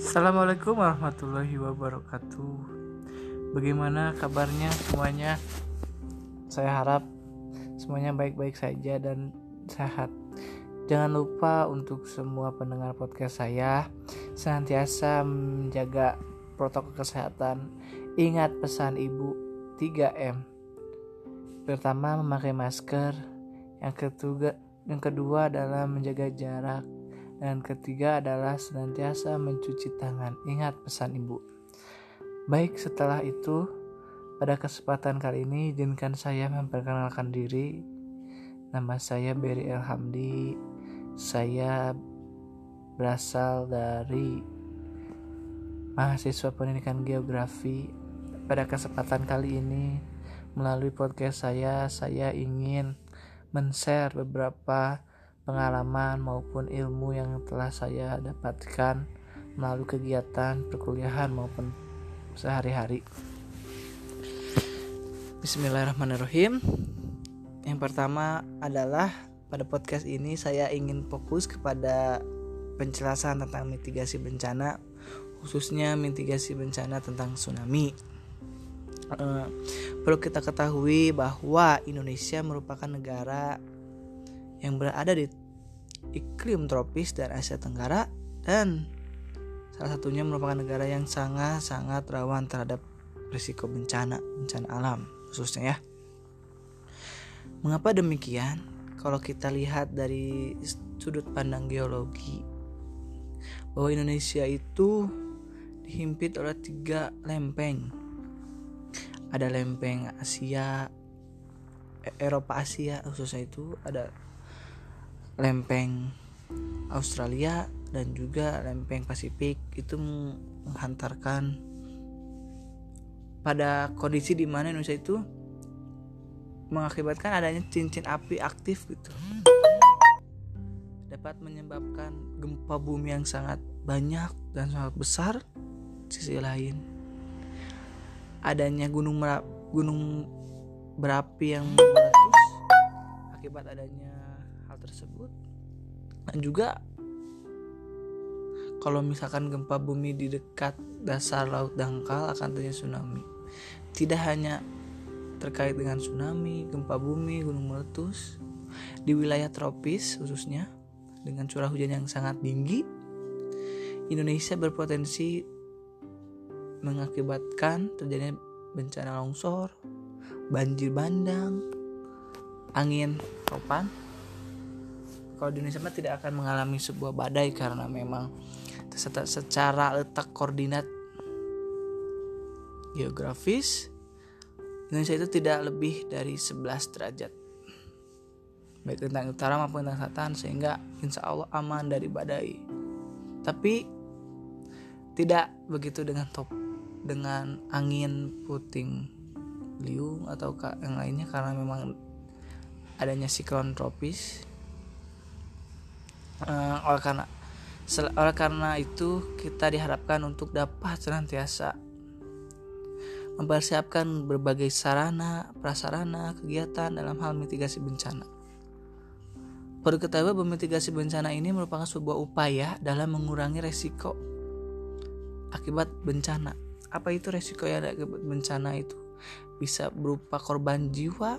Assalamualaikum warahmatullahi wabarakatuh. Bagaimana kabarnya semuanya? Saya harap semuanya baik-baik saja dan sehat. Jangan lupa untuk semua pendengar podcast saya senantiasa menjaga protokol kesehatan. Ingat pesan Ibu 3M. Pertama memakai masker, yang ketiga yang kedua adalah menjaga jarak dan ketiga adalah senantiasa mencuci tangan. Ingat pesan ibu. Baik, setelah itu, pada kesempatan kali ini izinkan saya memperkenalkan diri. Nama saya Berry Elhamdi. Saya berasal dari mahasiswa pendidikan geografi. Pada kesempatan kali ini, melalui podcast saya, saya ingin men-share beberapa pengalaman maupun ilmu yang telah saya dapatkan melalui kegiatan perkuliahan maupun sehari-hari. Bismillahirrahmanirrahim. Yang pertama adalah pada podcast ini saya ingin fokus kepada penjelasan tentang mitigasi bencana, khususnya mitigasi bencana tentang tsunami. Uh, perlu kita ketahui bahwa Indonesia merupakan negara yang berada di iklim tropis dan Asia Tenggara dan salah satunya merupakan negara yang sangat-sangat rawan terhadap risiko bencana, bencana alam khususnya ya. Mengapa demikian? Kalau kita lihat dari sudut pandang geologi bahwa Indonesia itu dihimpit oleh tiga lempeng ada lempeng Asia e, Eropa Asia khususnya itu ada lempeng Australia dan juga lempeng Pasifik itu menghantarkan pada kondisi di mana Indonesia itu mengakibatkan adanya cincin api aktif gitu. Dapat menyebabkan gempa bumi yang sangat banyak dan sangat besar sisi lain. Adanya gunung merap, gunung berapi yang meletus akibat adanya tersebut dan juga kalau misalkan gempa bumi di dekat dasar laut dangkal akan terjadi tsunami tidak hanya terkait dengan tsunami gempa bumi gunung meletus di wilayah tropis khususnya dengan curah hujan yang sangat tinggi Indonesia berpotensi mengakibatkan terjadinya bencana longsor, banjir bandang, angin topan. Kalau di Indonesia tidak akan mengalami sebuah badai karena memang secara letak koordinat geografis Indonesia itu tidak lebih dari 11 derajat. Baik tentang utara maupun tentang selatan sehingga insya Allah aman dari badai. Tapi tidak begitu dengan top dengan angin puting liung atau yang lainnya karena memang adanya siklon tropis uh, oleh karena oleh karena itu kita diharapkan untuk dapat senantiasa mempersiapkan berbagai sarana, prasarana, kegiatan dalam hal mitigasi bencana. Perlu ketahui bahwa mitigasi bencana ini merupakan sebuah upaya dalam mengurangi resiko akibat bencana apa itu resiko yang ada bencana itu bisa berupa korban jiwa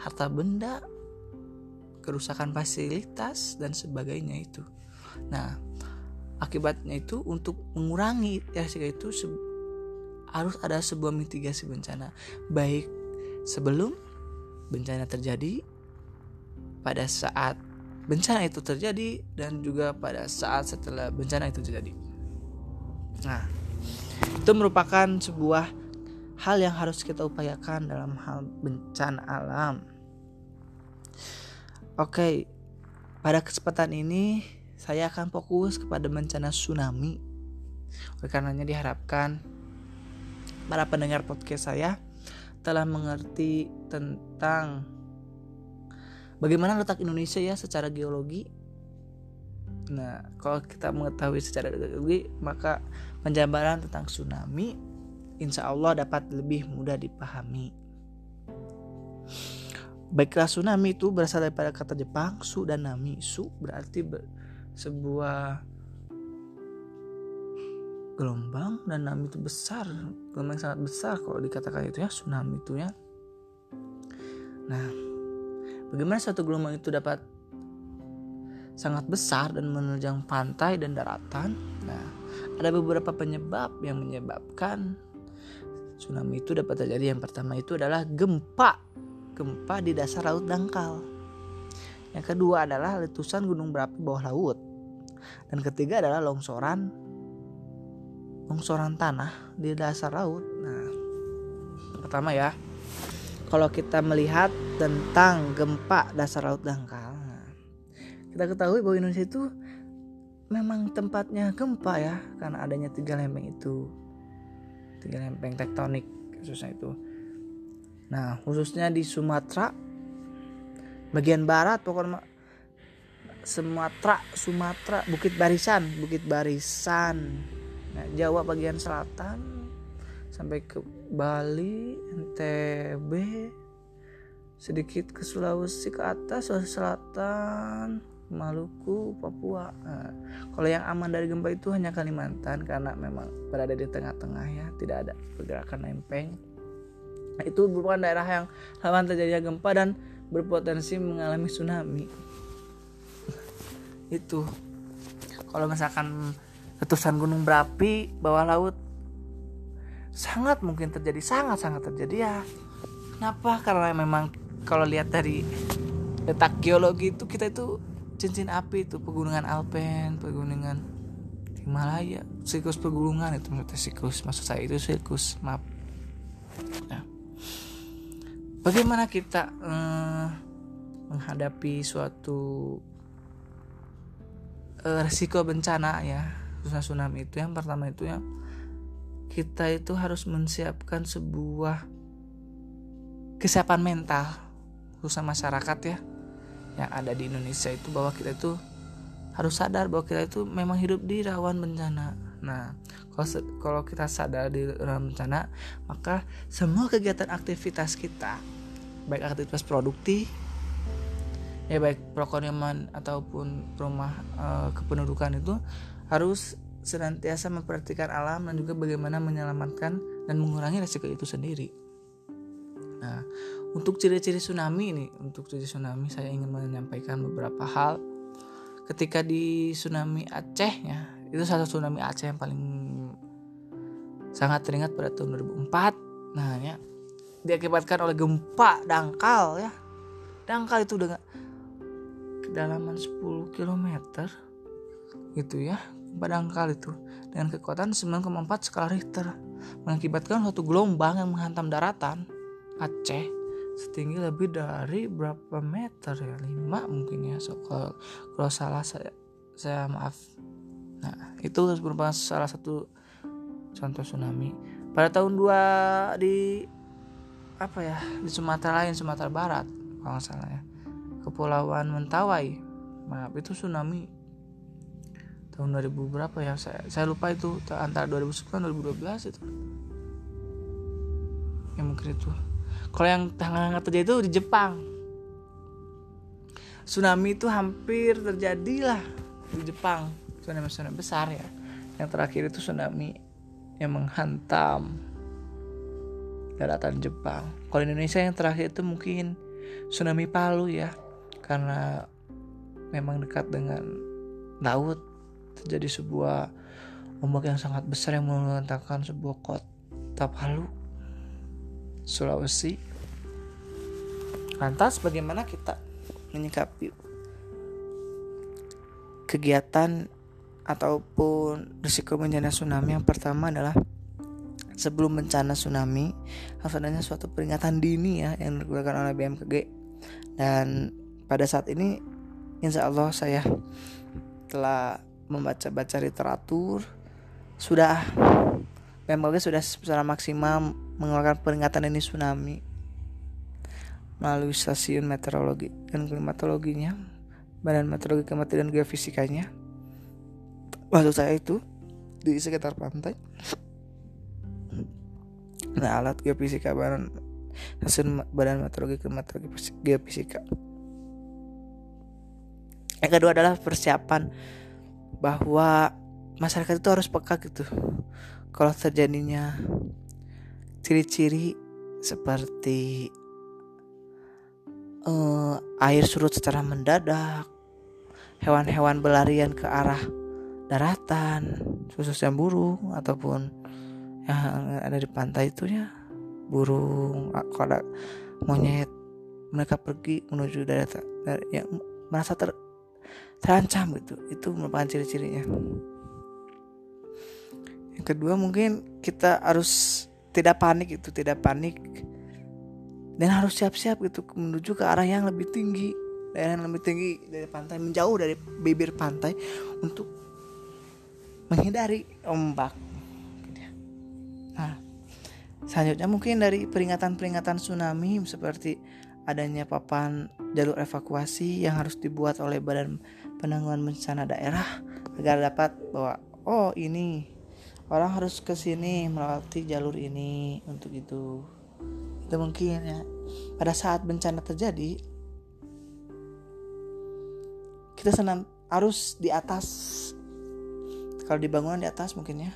harta benda kerusakan fasilitas dan sebagainya itu. Nah akibatnya itu untuk mengurangi resiko itu harus ada sebuah mitigasi bencana. Baik sebelum bencana terjadi pada saat bencana itu terjadi dan juga pada saat setelah bencana itu terjadi. Nah, itu merupakan sebuah hal yang harus kita upayakan dalam hal bencana alam. Oke, pada kesempatan ini saya akan fokus kepada bencana tsunami. Oleh karenanya diharapkan para pendengar podcast saya telah mengerti tentang bagaimana letak Indonesia ya secara geologi Nah, kalau kita mengetahui secara geologi, maka penjabaran tentang tsunami insya Allah dapat lebih mudah dipahami. Baiklah tsunami itu berasal daripada kata Jepang su dan nami. Su berarti ber, sebuah gelombang dan tsunami itu besar. Gelombang sangat besar kalau dikatakan itu ya tsunami itu ya. Nah bagaimana suatu gelombang itu dapat sangat besar dan menerjang pantai dan daratan? Nah ada beberapa penyebab yang menyebabkan tsunami itu dapat terjadi. Yang pertama itu adalah gempa gempa di dasar laut dangkal yang kedua adalah letusan gunung berapi bawah laut dan ketiga adalah longsoran longsoran tanah di dasar laut. Nah, pertama ya, kalau kita melihat tentang gempa dasar laut dangkal, nah, kita ketahui bahwa Indonesia itu memang tempatnya gempa ya, karena adanya tiga lempeng itu, tiga lempeng tektonik khususnya itu. Nah, khususnya di Sumatera, bagian barat pokoknya Sumatera, Sumatera, Bukit Barisan, Bukit Barisan, nah, Jawa bagian selatan sampai ke Bali NTB sedikit ke Sulawesi ke atas Sulawesi Selatan Maluku Papua. Nah, kalau yang aman dari gempa itu hanya Kalimantan karena memang berada di tengah-tengah ya tidak ada pergerakan lempeng itu merupakan daerah yang rawan terjadinya gempa dan berpotensi mengalami tsunami. Itu. Kalau misalkan letusan gunung berapi bawah laut sangat mungkin terjadi sangat sangat terjadi ya. Kenapa? Karena memang kalau lihat dari letak geologi itu kita itu cincin api itu pegunungan Alpen pegunungan Himalaya siklus pegunungan itu maksudnya siklus maksud saya itu siklus maaf nah, bagaimana kita eh, menghadapi suatu eh, resiko bencana ya tsunami itu yang pertama itu ya kita itu harus menyiapkan sebuah kesiapan mental khususnya masyarakat ya yang ada di Indonesia itu bahwa kita itu harus sadar bahwa kita itu memang hidup di rawan bencana. Nah, kalau kalau kita sadar di rawan bencana, maka semua kegiatan aktivitas kita, baik aktivitas produktif, ya baik perekonomian ataupun rumah e, kependudukan itu harus senantiasa memperhatikan alam dan juga bagaimana menyelamatkan dan mengurangi resiko itu sendiri. Nah, untuk ciri-ciri tsunami ini, untuk ciri tsunami saya ingin menyampaikan beberapa hal. Ketika di tsunami Aceh ya, itu satu tsunami Aceh yang paling sangat teringat pada tahun 2004. Nah, ya. Diakibatkan oleh gempa dangkal ya. Dangkal itu dengan kedalaman 10 km gitu ya. Dangkal itu. Dengan kekuatan 9,4 skala Richter. Mengakibatkan suatu gelombang yang menghantam daratan Aceh setinggi lebih dari berapa meter ya? 5 mungkin ya. So, kalau, kalau salah saya saya maaf nah itu merupakan salah satu contoh tsunami. Pada tahun 2 di apa ya di Sumatera lain Sumatera Barat kalau salah ya. Kepulauan Mentawai. Maaf itu tsunami tahun 2000 berapa ya? Saya saya lupa itu antara 2010 2012 itu. Ya mungkin itu. Kalau yang tanggal terjadi itu di Jepang. Tsunami itu hampir terjadi lah di Jepang tsunami tsunami besar ya. Yang terakhir itu tsunami yang menghantam daratan Jepang. Kalau Indonesia yang terakhir itu mungkin tsunami Palu ya karena memang dekat dengan laut. Terjadi sebuah ombak yang sangat besar yang menghantarkan sebuah kota Palu, Sulawesi. Lantas bagaimana kita menyikapi kegiatan ataupun risiko bencana tsunami yang pertama adalah sebelum bencana tsunami harus adanya suatu peringatan dini ya yang dikeluarkan oleh BMKG dan pada saat ini insya Allah saya telah membaca-baca literatur sudah BMKG sudah secara maksimal mengeluarkan peringatan ini tsunami melalui stasiun meteorologi dan klimatologinya Badan Meteorologi dan Geofisikanya waktu saya itu di sekitar pantai. Nah alat geofisika badan stasiun Badan Meteorologi Klimatologi Geofisika. Yang kedua adalah persiapan bahwa masyarakat itu harus peka gitu. Kalau terjadinya ciri-ciri seperti uh, air surut secara mendadak hewan-hewan berlarian ke arah daratan khususnya burung ataupun yang ada di pantai itu ya burung kalau monyet mereka pergi menuju daerah yang merasa ter, terancam gitu. Itu merupakan ciri-cirinya. Yang kedua mungkin kita harus tidak panik itu tidak panik. Dan harus siap-siap gitu menuju ke arah yang lebih tinggi daerah yang lebih tinggi dari pantai menjauh dari bibir pantai untuk menghindari ombak. Nah selanjutnya mungkin dari peringatan-peringatan tsunami seperti adanya papan jalur evakuasi yang harus dibuat oleh Badan Penanggulangan Bencana Daerah agar dapat bahwa oh ini orang harus ke sini melewati jalur ini untuk itu. Itu mungkin ya. Pada saat bencana terjadi kita senang harus di atas kalau di bangunan di atas mungkin ya.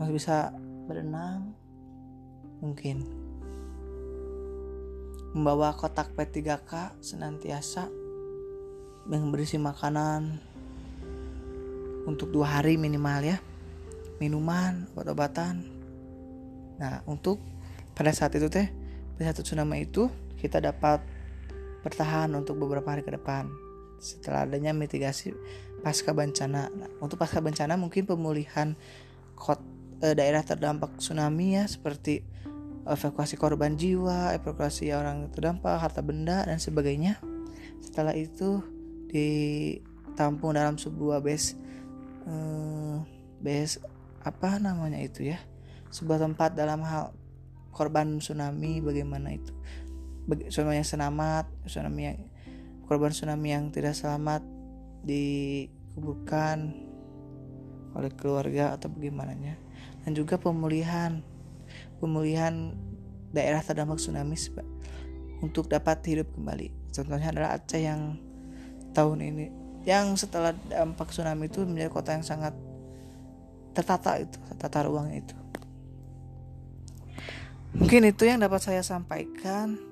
Harus bisa berenang mungkin. Membawa kotak P3K senantiasa yang berisi makanan untuk dua hari minimal ya. Minuman obat-obatan. Nah untuk pada saat itu teh pada saat tsunami itu kita dapat bertahan untuk beberapa hari ke depan. Setelah adanya mitigasi pasca bencana. Nah, untuk pasca bencana mungkin pemulihan kot, eh, daerah terdampak tsunami ya seperti evakuasi korban jiwa evakuasi orang terdampak harta benda dan sebagainya. Setelah itu ditampung dalam sebuah base eh, base apa namanya itu ya? Sebuah tempat dalam hal korban tsunami bagaimana itu? Tsunami yang selamat tsunami yang korban tsunami yang tidak selamat dikuburkan oleh keluarga atau bagaimana dan juga pemulihan pemulihan daerah terdampak tsunami untuk dapat hidup kembali. Contohnya adalah Aceh yang tahun ini yang setelah dampak tsunami itu menjadi kota yang sangat tertata itu tata ruangnya itu. Mungkin itu yang dapat saya sampaikan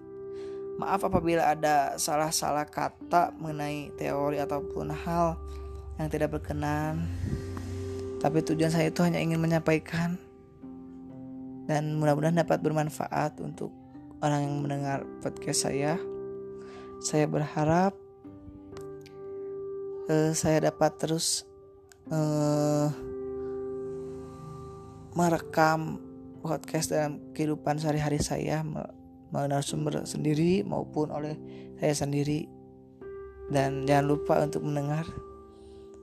maaf apabila ada salah-salah kata mengenai teori ataupun hal yang tidak berkenan. Tapi tujuan saya itu hanya ingin menyampaikan. Dan mudah-mudahan dapat bermanfaat untuk orang yang mendengar podcast saya. Saya berharap uh, saya dapat terus uh, merekam podcast dalam kehidupan sehari-hari saya melalui sumber sendiri maupun oleh saya sendiri. Dan jangan lupa untuk mendengar.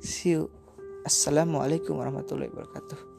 See you. Assalamualaikum warahmatullahi wabarakatuh